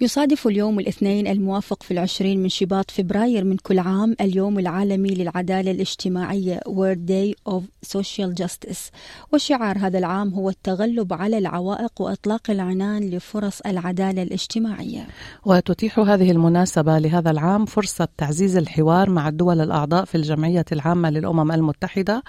يصادف اليوم الاثنين الموافق في العشرين من شباط فبراير من كل عام اليوم العالمي للعدالة الاجتماعية World Day of Social Justice. وشعار هذا العام هو التغلب على العوائق وإطلاق العنان لفرص العدالة الاجتماعية. وتتيح هذه المناسبة لهذا العام فرصة تعزيز الحوار مع الدول الأعضاء في الجمعية العامة للأمم المتحدة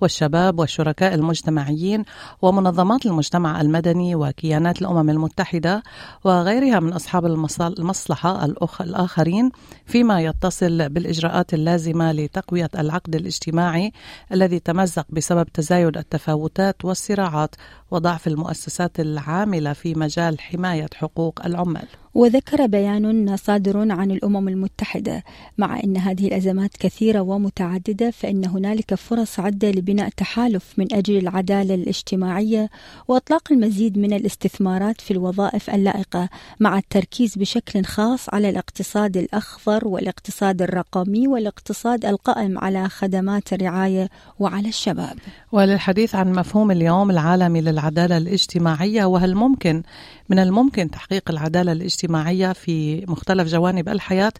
والشباب والشركاء المجتمعيين ومنظمات المجتمع المدني وكيانات الأمم المتحدة وغيرها من أصحاب المصلحة الآخرين فيما يتصل بالإجراءات اللازمة لتقوية العقد الاجتماعي الذي تمزق بسبب تزايد التفاوتات والصراعات وضعف المؤسسات العاملة في مجال حماية حقوق العمال. وذكر بيان صادر عن الأمم المتحدة مع إن هذه الأزمات كثيرة ومتعددة فإن هنالك فرص عده لبناء تحالف من أجل العدالة الاجتماعية وإطلاق المزيد من الاستثمارات في الوظائف اللائقة مع التركيز بشكل خاص على الاقتصاد الأخضر والاقتصاد الرقمي والاقتصاد القائم على خدمات الرعاية وعلى الشباب. وللحديث عن مفهوم اليوم العالمي للعداله الاجتماعية وهل ممكن من الممكن تحقيق العدالة الاجتماعية في مختلف جوانب الحياة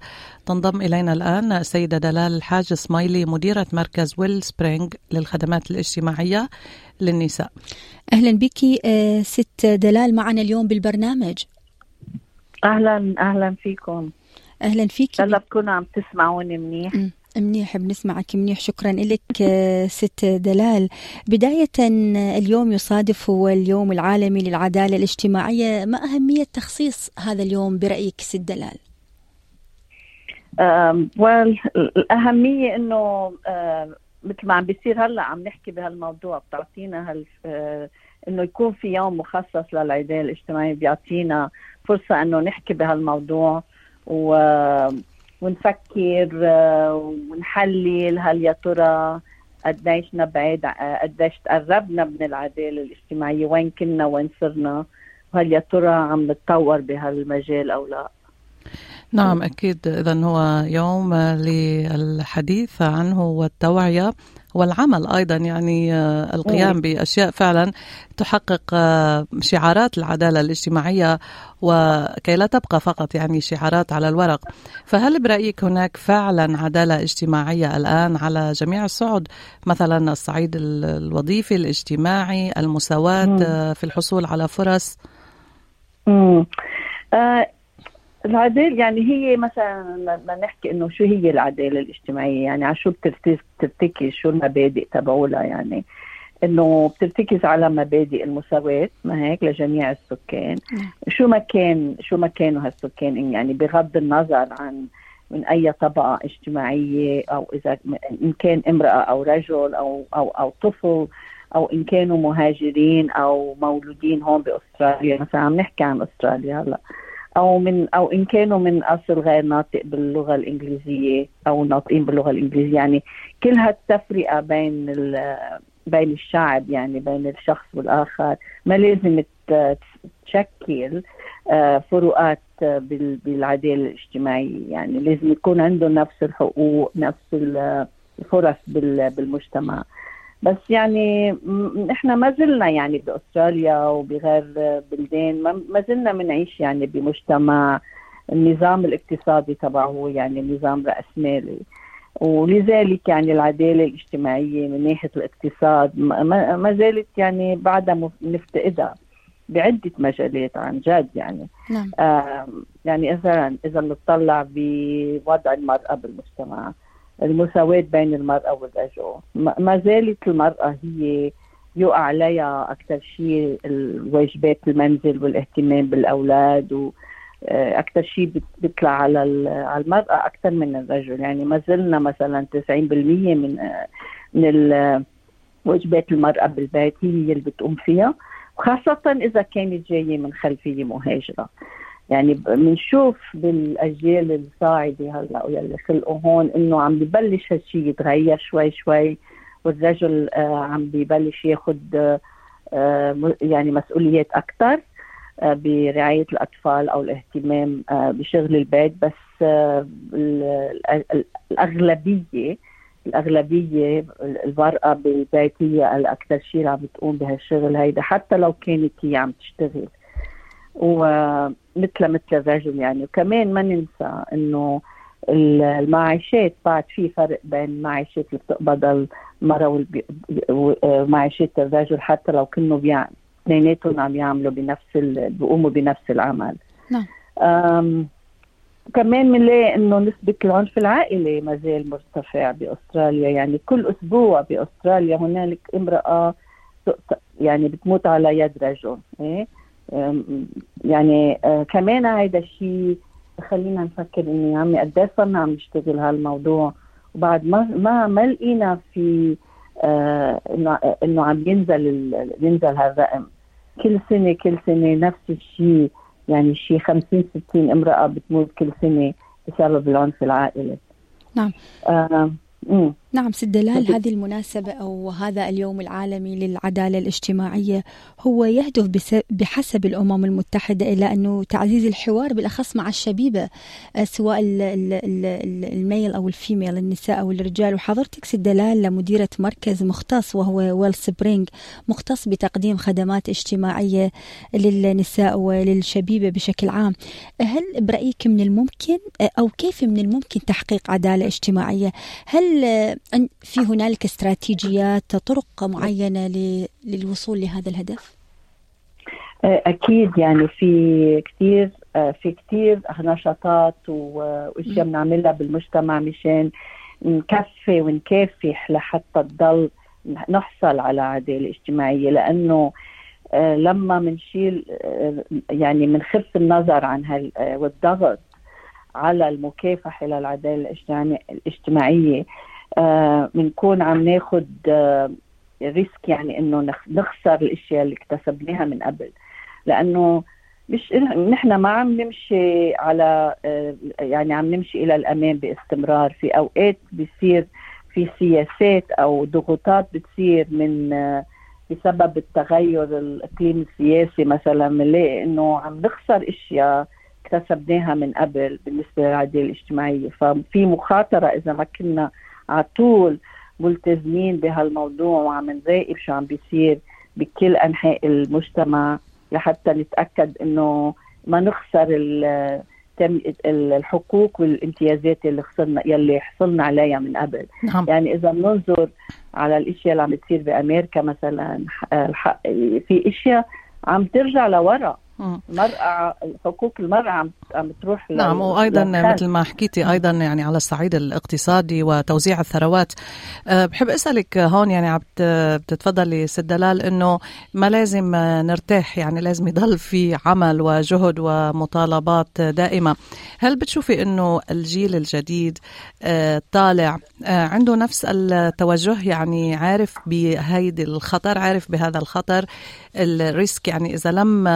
تنضم إلينا الآن السيدة دلال الحاج اسمايلي مديرة مركز Wellspring للخدمات الاجتماعية للنساء. أهلا بك ست دلال معنا اليوم بالبرنامج. أهلا أهلا فيكم. أهلا فيك. هلا بكونوا عم تسمعوني منيح. منيح بنسمعك منيح شكرا لك ست دلال. بداية اليوم يصادف هو اليوم العالمي للعدالة الاجتماعية. ما أهمية تخصيص هذا اليوم برأيك ست دلال؟ الأهمية أنه مثل ما عم بيصير هلأ عم نحكي بهالموضوع بتعطينا هال إنه يكون في يوم مخصص للعدالة الاجتماعية بيعطينا فرصة إنه نحكي بهالموضوع و ونفكر ونحلل هل يا ترى قديش نبعد قديش تقربنا من العدالة الاجتماعية وين كنا وين صرنا وهل يا ترى عم نتطور بهالمجال أو لا. نعم أكيد. إذا هو يوم للحديث عنه والتوعية والعمل أيضا. يعني القيام بأشياء فعلا تحقق شعارات العدالة الاجتماعية وكي لا تبقى فقط يعني شعارات على الورق. فهل برأيك هناك فعلا عدالة اجتماعية الآن على جميع الصعد مثلا الصعيد الوظيفي الاجتماعي المساواة مم. في الحصول على فرص؟ آه العدالة يعني هي مثلا لما نحكي إنه شو هي العدالة الاجتماعية يعني على شو بترتكز شو المبادئ تبعولها يعني. إنه بترتكز على مبادئ المساواة ما هيك لجميع السكان. شو ما كان شو ما كانوا هالسكان يعني بغض النظر عن من أي طبقة اجتماعية أو إذا إن كان امرأة أو رجل أو أو أو طفل أو إن كانوا مهاجرين أو مولودين هون بأستراليا مثلا عم نحكي عن أستراليا هلأ. أو من أو إن كانوا من اصل غير ناطق باللغة الإنجليزية أو ناطقين باللغة الإنجليزية. يعني كل هالتفرقه بين بين الشعب يعني بين الشخص والآخر. ما لازم تشكل فروقات بالعدالة الاجتماعية. يعني لازم يكون عندهم نفس الحقوق نفس الفرص بالمجتمع. بس يعني إحنا ما زلنا يعني بأستراليا وبغير بلدان ما زلنا بنعيش يعني بمجتمع النظام الاقتصادي تبعه يعني نظام رأسمالي ولذلك يعني العدالة الاجتماعية من ناحية الاقتصاد ما زالت يعني بعدها نفتقدها بعدة مجالات عن جد يعني نعم. آه يعني مثلا إذا بنطلع بوضع المرأة بالمجتمع المساواة بين المرأة والرجل ما زالت المرأة هي يقع عليها أكثر شيء الواجبات المنزل والاهتمام بالأولاد و أكثر شيء بيطلع على على المرأة أكثر من الرجل. يعني ما زلنا مثلا 90% من من واجبات المرأة بالبيت هي اللي بتقوم فيها وخاصة إذا كانت جاية من خلفية مهاجرة. يعني بنشوف بالأجيال الصاعدة هلأ واللي خلقوا هون إنه عم ببلش هالشيء يتغير شوي شوي والرجل آه عم ببلش ياخذ آه يعني مسؤوليات أكثر آه برعاية الأطفال أو الاهتمام بشغل البيت. بس الأغلبية الأغلبية المراه بالبيت هي الأكثر شيء عم بتقوم بهالشغل هيدا حتى لو كانت هي عم تشتغل. ومثل مثل الرجل يعني. وكمان ما ننسى إنه المعاشات بعد في فرق بين المعاشات اللي بتقبض المرأة ومعاشات الرجل حتى لو كانوا اثنيناتهم عم يعملوا بنفس بيقوموا بنفس العمل. نعم. كمان بنلاقي إنه نسبة العنف العائلي ما زال مرتفع بأستراليا. يعني كل أسبوع بأستراليا هنالك امرأة يعني بتموت على يد رجل إيه؟ يعني آه، كمان هذا الشيء خلينا نفكر انه يا عمي قد صرنا عم نشتغل هالموضوع. وبعد ما ما ما لقينا في آه إنه إنه عم ينزل ينزل هالرقم. كل سنة كل سنة نفس الشيء يعني شيء 50 60 امرأة بتموت كل سنة بسبب العنف العائلي. نعم. آه نعم سيد دلال هذه المناسبة أو هذا اليوم العالمي للعدالة الاجتماعية هو يهدف بحسب الأمم المتحدة إلى أنه تعزيز الحوار بالأخص مع الشبيبة آه، سواء ال male أو ال female النساء أو الرجال. وحضرتك ست دلال لمديرة مركز مختص وهو Wellspring مختص بتقديم خدمات اجتماعية للنساء وللشبيبة بشكل عام هل برأيك من الممكن أو كيف من الممكن تحقيق عدالة اجتماعية؟ هل في هنالك استراتيجيات طرق معينة للوصول لهذا الهدف؟ أكيد يعني في كثير في كثير نشاطات وأشياء بنعملها بالمجتمع مشان نكفي ونكافح لحتى تضل نحصل على عدالة اجتماعية لأنه لما بنشيل يعني بنخف النظر عن هال والضغط على المكافحة للعدالة الاجتماعية بنكون آه عم ناخذ آه ريسك يعني إنه نخسر الأشياء اللي اكتسبناها من قبل. لأنه مش نحن ما عم نمشي على آه يعني عم نمشي إلى الامام باستمرار. في أوقات بيصير في سياسات أو ضغوطات بتصير من بسبب التغير الاقليم السياسي مثلا بنلاقي إنه عم نخسر أشياء اكتسبناها من قبل بالنسبة للعدالة الاجتماعية. ففي مخاطرة إذا ما كنا على طول ملتزمين بهالموضوع وعم نراقب شو عم بيصير بكل أنحاء المجتمع لحتى نتأكد إنه ما نخسر الحقوق والامتيازات اللي خسرنا يلي حصلنا عليها من قبل نعم. يعني إذا بننظر على الإشياء اللي عم بتصير بأمريكا مثلا في إشياء عم ترجع لورا المرأة حقوق المرأة عم عم تروح نعم وأيضا مثل ما حكيتي أيضا يعني على الصعيد الاقتصادي وتوزيع الثروات. أه، بحب أسألك هون يعني عم بتتفضلي ست دلال إنه ما لازم نرتاح يعني لازم يضل في عمل وجهد ومطالبات دائمة. هل بتشوفي إنه الجيل الجديد أه، طالع أه، عنده نفس التوجه؟ يعني عارف بهيدي الخطر عارف بهذا الخطر ال risk يعني إذا لم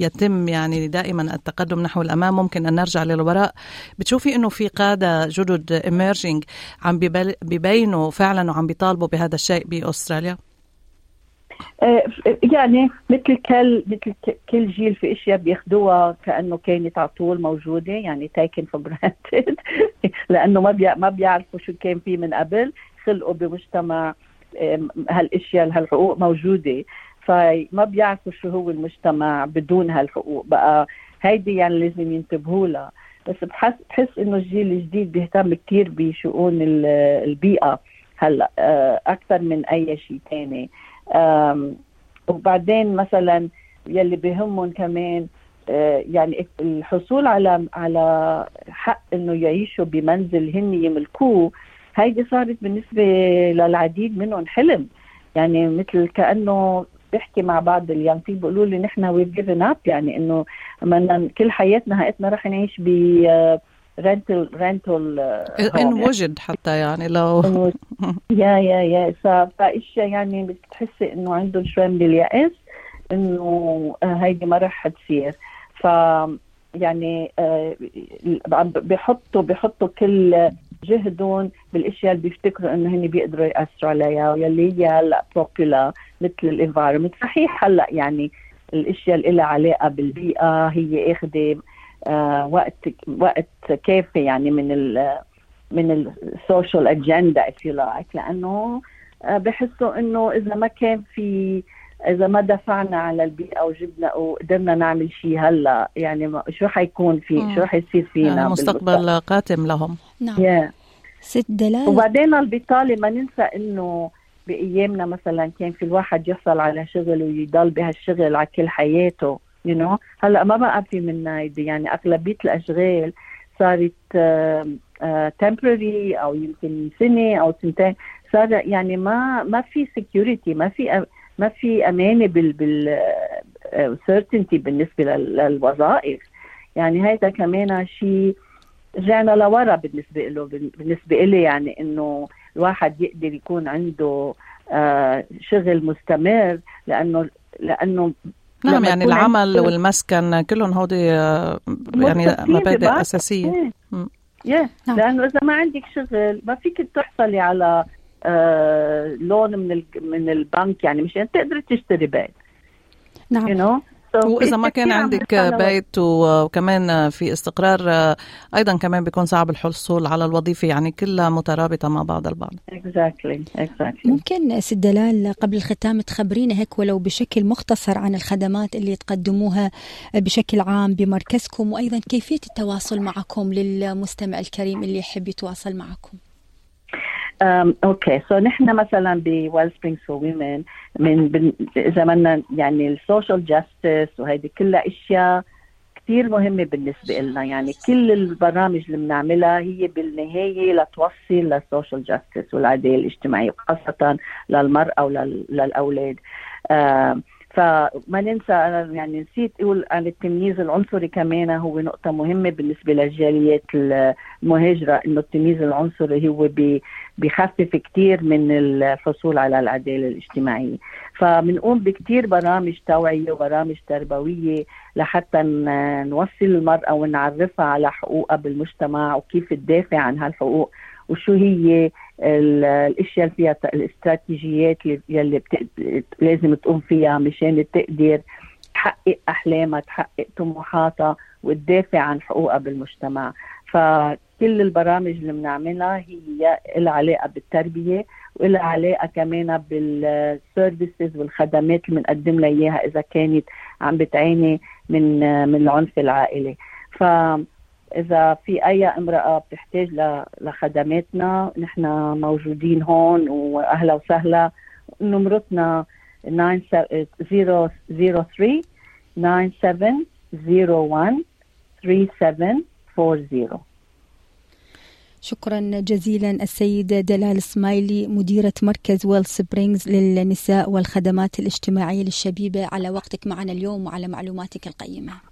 يتم يعني دائما التقدم نحو الأمام ممكن أن نرجع للوراء. بتشوفي إنه في قادة جدد emerging عم ببينوا فعلا وعم بيطالبوا بهذا الشيء بأستراليا؟ آه، يعني مثل كل مثل كل جيل في اشياء بياخذوها كأنه كانت على طول موجودة يعني taken for granted لأنه ما بي ما بيعرفوا شو كان في من قبل خلقوا بمجتمع هالاشياء هالحقوق موجودة. فما بيعرفوا شو هو المجتمع بدون هالحقوق بقى. هيدي يعني لازم ينتبهوا لها. بس بحس بحس إنه الجيل الجديد بيهتم كثير بشؤون البيئة هلأ آه، أكثر من أي شيء ثاني وبعدين مثلا يلي بهمهم كمان آه، يعني الحصول على على حق إنه يعيشوا بمنزل هن يملكوه هيدي صارت بالنسبة للعديد منهم حلم. يعني مثل كأنه بحكي مع بعض ال young في بيقولوا لي نحن we given up يعني إنه كل حياتنا حياتنا رح نعيش ب rental rental إن وجد حتى يعني لو. yeah yeah yeah. فاشياء يعني بتحسي إنه عندهم شوي من اليأس إنه هيدي ما رح تصير. ف يعني آه، بحطوا بحطوا كل جهدهم بالأشياء اللي بيفتكروا إنه هن بيقدروا يأثروا عليها واللي هي هلا popular مثل ال environment صحيح هلأ يعني الأشياء اللي لها علاقة بالبيئة هي أخذة آه وقت وقت كافي يعني من من ال social agenda if you like لأنه آه، بحسوا إنه إذا ما كان في إذا ما دفعنا على البيئة وجبنا وقدرنا نعمل شيء هلأ يعني شو حيكون في شو رح يصير فينا مستقبل قاتم لهم. نعم. Yeah. ست دلال. وبعدين البطالة ما ننسى إنه بأيامنا مثلا كان في الواحد يحصل على شغل ويضل بهالشغل على كل حياته you know? هلأ ما بقى في منا يعني أغلبية الأشغال صارت temporary أو يمكن سنة أو سنتين. صار يعني ما ما في security ما في ما في أمانة بال بال سيرتينتي بالنسبة للوظائف. يعني هذا كمان شيء رجعنا لورا بالنسبة له بالنسبة لي يعني إنه الواحد يقدر يكون عنده آه شغل مستمر لأنه لأنه نعم يعني العمل والمسكن كلهم هودي آه، يعني مبادئ أساسية. yeah. نعم. لأنه إذا ما عندك شغل ما فيك تحصلي على آه لون من من البنك يعني مشان تقدري تشتري بيت نعم you know? وإذا ما كان عندك بيت وكمان في استقرار أيضا كمان بيكون صعب الحصول على الوظيفة يعني كلها مترابطة مع بعض البعض exactly. exactly. ممكن ست دلال قبل الختام تخبرينا هيك ولو بشكل مختصر عن الخدمات اللي تقدموها بشكل عام بمركزكم وأيضا كيفية التواصل معكم للمستمع الكريم اللي يحب يتواصل معكم أوكي so نحن مثلا ب WellSprings for Women من إذا بدنا يعني ال social justice وهيدي كلها أشياء كثير مهمة بالنسبة لنا يعني كل البرامج اللي بنعملها هي بالنهاية لتوصل لل social justice والعدالة الاجتماعية خاصة للمرأة وللأولاد آه فما ننسى أنا يعني نسيت أقول عن التمييز العنصري كمان هو نقطة مهمة بالنسبة للجاليات المهاجرة إنه التمييز العنصري هو بيخفف كثير من الحصول على العدالة الاجتماعية. فبنقوم بكثير برامج توعية وبرامج تربوية لحتى نوصل المرأة ونعرفها على حقوقها بالمجتمع وكيف تدافع عن هالحقوق وشو هي الأشياء اللي فيها الاستراتيجيات يلي. لازم تقوم فيها مشان تقدر تحقق أحلامها تحقق طموحاتها وتدافع عن حقوقها بالمجتمع فكل البرامج اللي بنعملها هي لها علاقة بالتربية ولها علاقة كمان بالسيرفيسز والخدمات اللي بنقدم لها إياها إذا كانت عم بتعاني من من العنف العائلي ف إذا في أي امرأة بتحتاج لخدماتنا نحن موجودين هون وأهلا وسهلا. نمرتنا 003 9701 3740 شكرا جزيلا السيدة دلال سمايلي مديرة مركز WellSprings للنساء والخدمات الاجتماعية للشبيبة. على وقتك معنا اليوم وعلى معلوماتك القيمة.